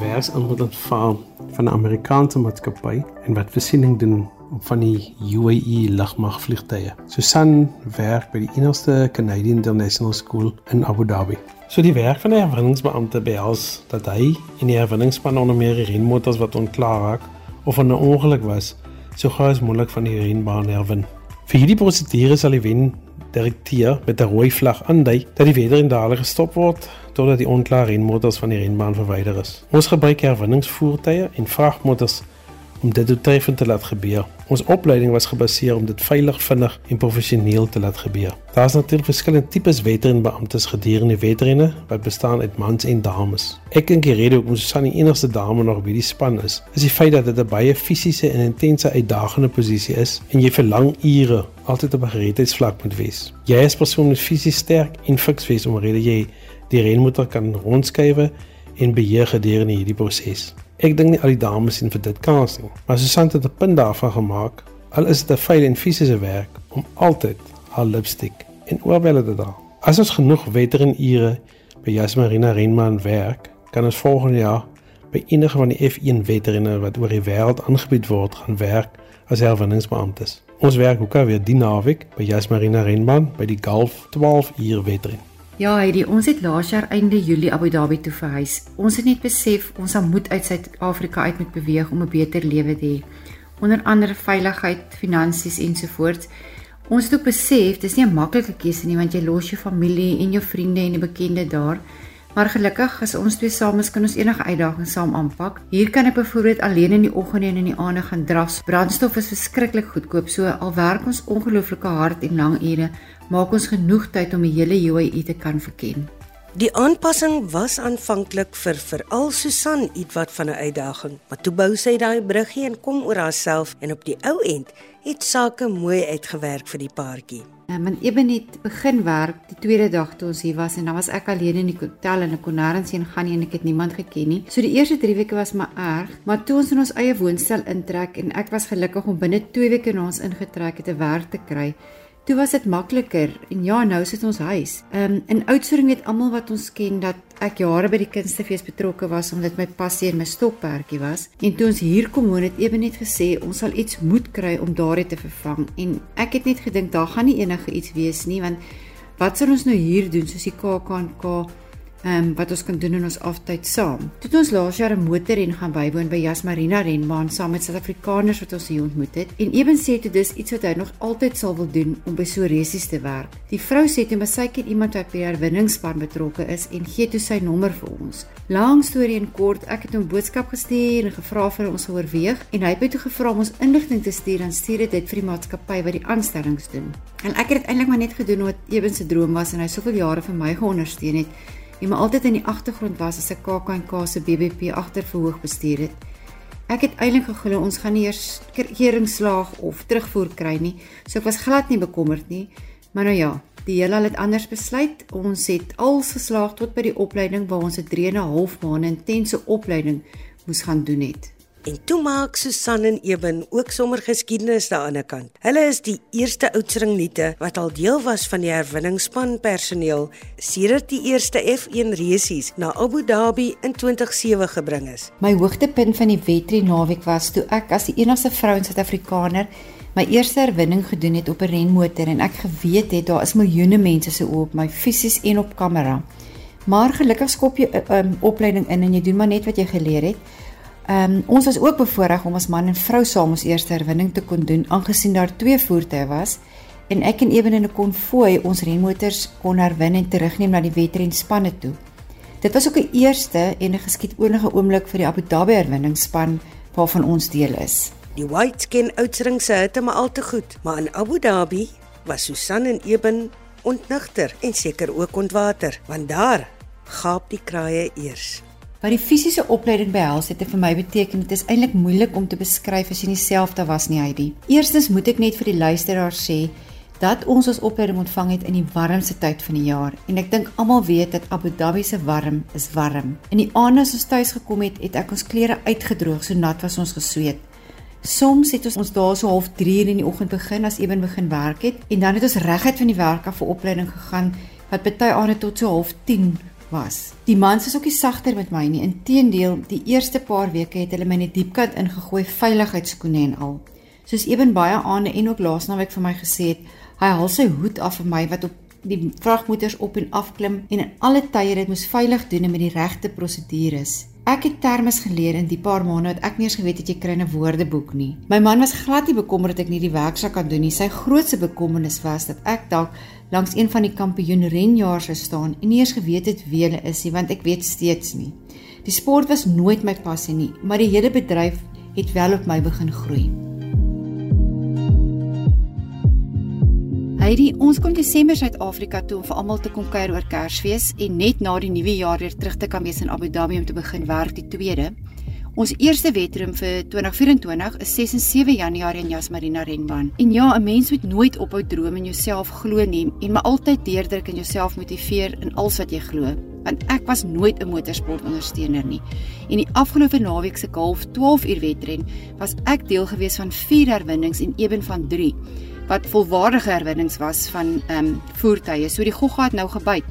gas ingeval van 'n Amerikaanse maatskappy en wat voorsiening doen van die UAE lugmagvliegtuie. Susan werk by die enigste Canadian International School in Abu Dhabi. So die werk van 'n herwinningsbeampte behels dat hy en die herwinningsspan onder meer renmotors wat onklaar raak of 'n ongeluk was, so gou as moontlik van die renbaan herwin. Vir hierdie prosedure sal die wen direkteur met 'n rooi vlag aandui dat die weder en dadelik gestop word totdat die onklare renmotors van die renbaan verwyder is. Ons gebruik herwinningsvoertuie en vragmotors om dit doeltreffend te laat gebeur. Ons opleiding was gebaseer om dit veilig, vinnig en professioneel te laat gebeur. Daar is natuurlik verskillende tipes wetrenbeamptes gedurende wetrenne wat bestaan uit mans en dames. Ek dink die rede hoekom Susan die enigste dame nog by die span is, is die feit dat dit 'n baie fisiese en intense uitdagende posisie is en jy vir lang ure altyd op 'n gereedheidsvlak moet wees. Jy is persoonlik fisies sterk en fiks wees omdat jy die renmotor kan rondskuif en beheer gedurende hierdie proses. Ek dink nie al die dames sien vir dit kans nie, maar Susan het 'n punt daarvan gemaak. Al is dit 'n fyn en fisiese werk om altyd haar lipstick en oorbelle te dra. As ons genoeg veteran ure by Jasmarina Renman werk, kan ons volgende jaar by enige van die F1 veterane wat oor die wêreld aangebied word gaan werk as herwinningsbeamptes. Ons werk ook alweer die naweek by Jasmarina Renman by die Golf 12 uur veteran. Ja, Heidi, ons het laas jaar einde Julie Abu Dhabi toe verhuis. Ons het net besef ons moet uit Suid-Afrika uit moet beweeg om 'n beter lewe te hê. Onder andere veiligheid, finansies ensovoorts. Ons het ook besef dis nie 'n maklike keuse nie want jy los jou familie en jou vriende en die bekende daar. Maar gelukkig as ons twee saam is, kan ons enige uitdaging saam aanpak. Hier kan ek byvoorbeeld alleen in die oggende en in die aande gaan dras. Brandstof is verskriklik goedkoop, so al werk ons ongelooflike hard en lang ure, maak ons genoeg tyd om die hele UAE te kan verken. Die aanpassing was aanvanklik vir veral Susan ietwat van 'n uitdaging, maar toe bou sy daai bruggie en kom oor haarself en op die ou end het sake mooi uitgewerk vir die paartjie. En men eben het begin werk die tweede dag toe ons hier was en dan was ek alleen in die hotel en ek kon nêrens heen gaan nie en ek het niemand geken nie. So die eerste 3 weke was maar erg, maar toe ons in ons eie woonstel intrek en ek was gelukkig om binne 2 weke na ons ingetrek het te werk te kry. Toe was dit makliker en ja, nou sit ons huis. Ehm um, in Oudtshoorn weet almal wat ons ken dat ek jare by die kunstefees betrokke was omdat my passie en my stokperdjie was. En toe ons hier kom woon het Eben net gesê ons sal iets moet kry om daardie te vervang en ek het net gedink daar gaan nie enige iets wees nie want wat sal ons nou hier doen soos die KAKNK ehm um, wat ons kan doen in ons aftyd saam. Toe het ons laas jaar 'n motorren gaan bywoon by Jasmarina renbaan saam met Suid-Afrikaners wat ons hier ontmoet het. En Eben sê dit is iets wat hy nog altyd sal wil doen om by so resies te werk. Die vrou sê toe sy ken iemand wat by die herwinningsspan betrokke is en gee toe sy nommer vir ons. Lang storie en kort, ek het hom boodskap gestuur en gevra vir ons oorweeg en hy het my toe gevra om ons inligting te stuur en stuur dit vir die maatskappy wat die aanstellings doen. En ek het dit eintlik maar net gedoen wat Eben se droom was en hy soveel jare vir my geondersteun het en maar altyd in die agtergrond was as 'n KAK&K se BBP agterverhoog bestuur het. Ek het eintlik geglo ons gaan nie eers keringslaag of terugvoer kry nie, so ek was glad nie bekommerd nie. Maar nou ja, die hele het anders besluit. Ons het als geslaag tot by die opleiding waar ons 'n 3 en 'n half maande intense opleiding moes gaan doen het. En toe maak Susan en Eben ook sommer geskiedenis daan die kant. Hulle is die eerste oudstringniete wat al deel was van die herwinningsspan personeel sedert die eerste F1 resies na Abu Dhabi in 2007 gebring is. My hoogtepunt van die wedren naweek was toe ek as die enigste vrou in Suid-Afrikaner my eerste herwinning gedoen het op 'n renmotor en ek geweet het daar is miljoene mense se oë op my fisies en op kamera. Maar gelukkig skop jy 'n um, opleiding in en jy doen maar net wat jy geleer het. Ehm um, ons was ook bevoorreg om as man en vrou saam ons eerste herwinning te kon doen aangesien daar twee voertuie was en ek en Eben in 'n konvooi ons renmotors kon herwin en terugneem na die wedrenspanne toe. Dit was ook 'n eerste en 'n geskiedonige oomblik vir die Abu Dhabi herwinningsspan waarvan ons deel is. Die Whites ken Oudtshoorn se hitte maar al te goed, maar in Abu Dhabi was Susan en Eben ontnigter en seker ook ontwater, want daar gaap die kraaie eers. Wat die fisiese opleiding behels het, het vir my beteken dit is eintlik moeilik om te beskryf as jy nie self daar was nie, Heidi. Eerstens moet ek net vir die luisteraars sê dat ons ons opleiding ontvang het in die warmste tyd van die jaar en ek dink almal weet dat Abu Dhabi se warm is warm. In die aande as ons tuis gekom het, het ek ons klere uitgedroog, so nat was ons gesweet. Soms het ons ons daar so half 3 in die oggend begin as ewen begin werk het en dan het ons reguit van die werk af vir opleiding gegaan wat baie aande tot so half 10 was. Die mans is ook nie sagter met my nie. Inteendeel, die eerste paar weke het hulle my net diepkant ingegooi veiligheidskoene en al. Soos Eben baie aande en ook laasnaweek vir my gesê het, hy haal sy hoed af vir my wat op die vragmotors op en af klim en in alle tye dit moes veilig doen en met die regte prosedures. Ek het termes geleer in die paar maande wat ek nie eens geweet het jy kry 'n woordeboek nie. My man was glad nie bekommerd dat ek nie die werk sou kan doen nie. Sy grootste bekommernis was dat ek dalk langs een van die kampioen renjaars sou staan en nie eens geweet het wie hulle is nie, want ek weet steeds nie. Die sport was nooit my passie nie, maar die hele bedryf het wel op my begin groei. Heidi, ons kom Desember Suid-Afrika toe om vir almal te kom kuier oor Kersfees en net na die nuwe jaar weer terug te kan wees in Abu Dhabi om te begin werk die tweede. Ons eerste wedren vir 2024 is 6 en 7 Januarie in Yas Marina renbaan. En ja, 'n mens moet nooit ophou droom en jouself glo nie en maar altyd deurdruk en jouself motiveer in alles wat jy glo. Want ek was nooit 'n motorsportondersteuner nie. En die afgelope naweek se golf 12 uur wedren was ek deel gewees van 4 herwinnings en een van 3 wat volwaardige herwinnings was van ehm um, voertuie. So die gogga het nou gebyt.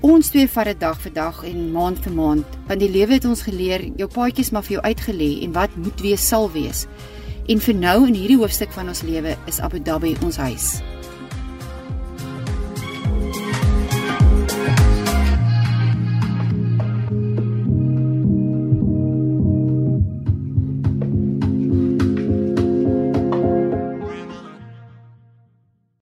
Ons twee vat dit dag vir dag en maand vir maand, want die lewe het ons geleer jou paadjies maar vir jou uitgelê en wat moet wees sal wees. En vir nou in hierdie hoofstuk van ons lewe is Abu Dhabi ons huis.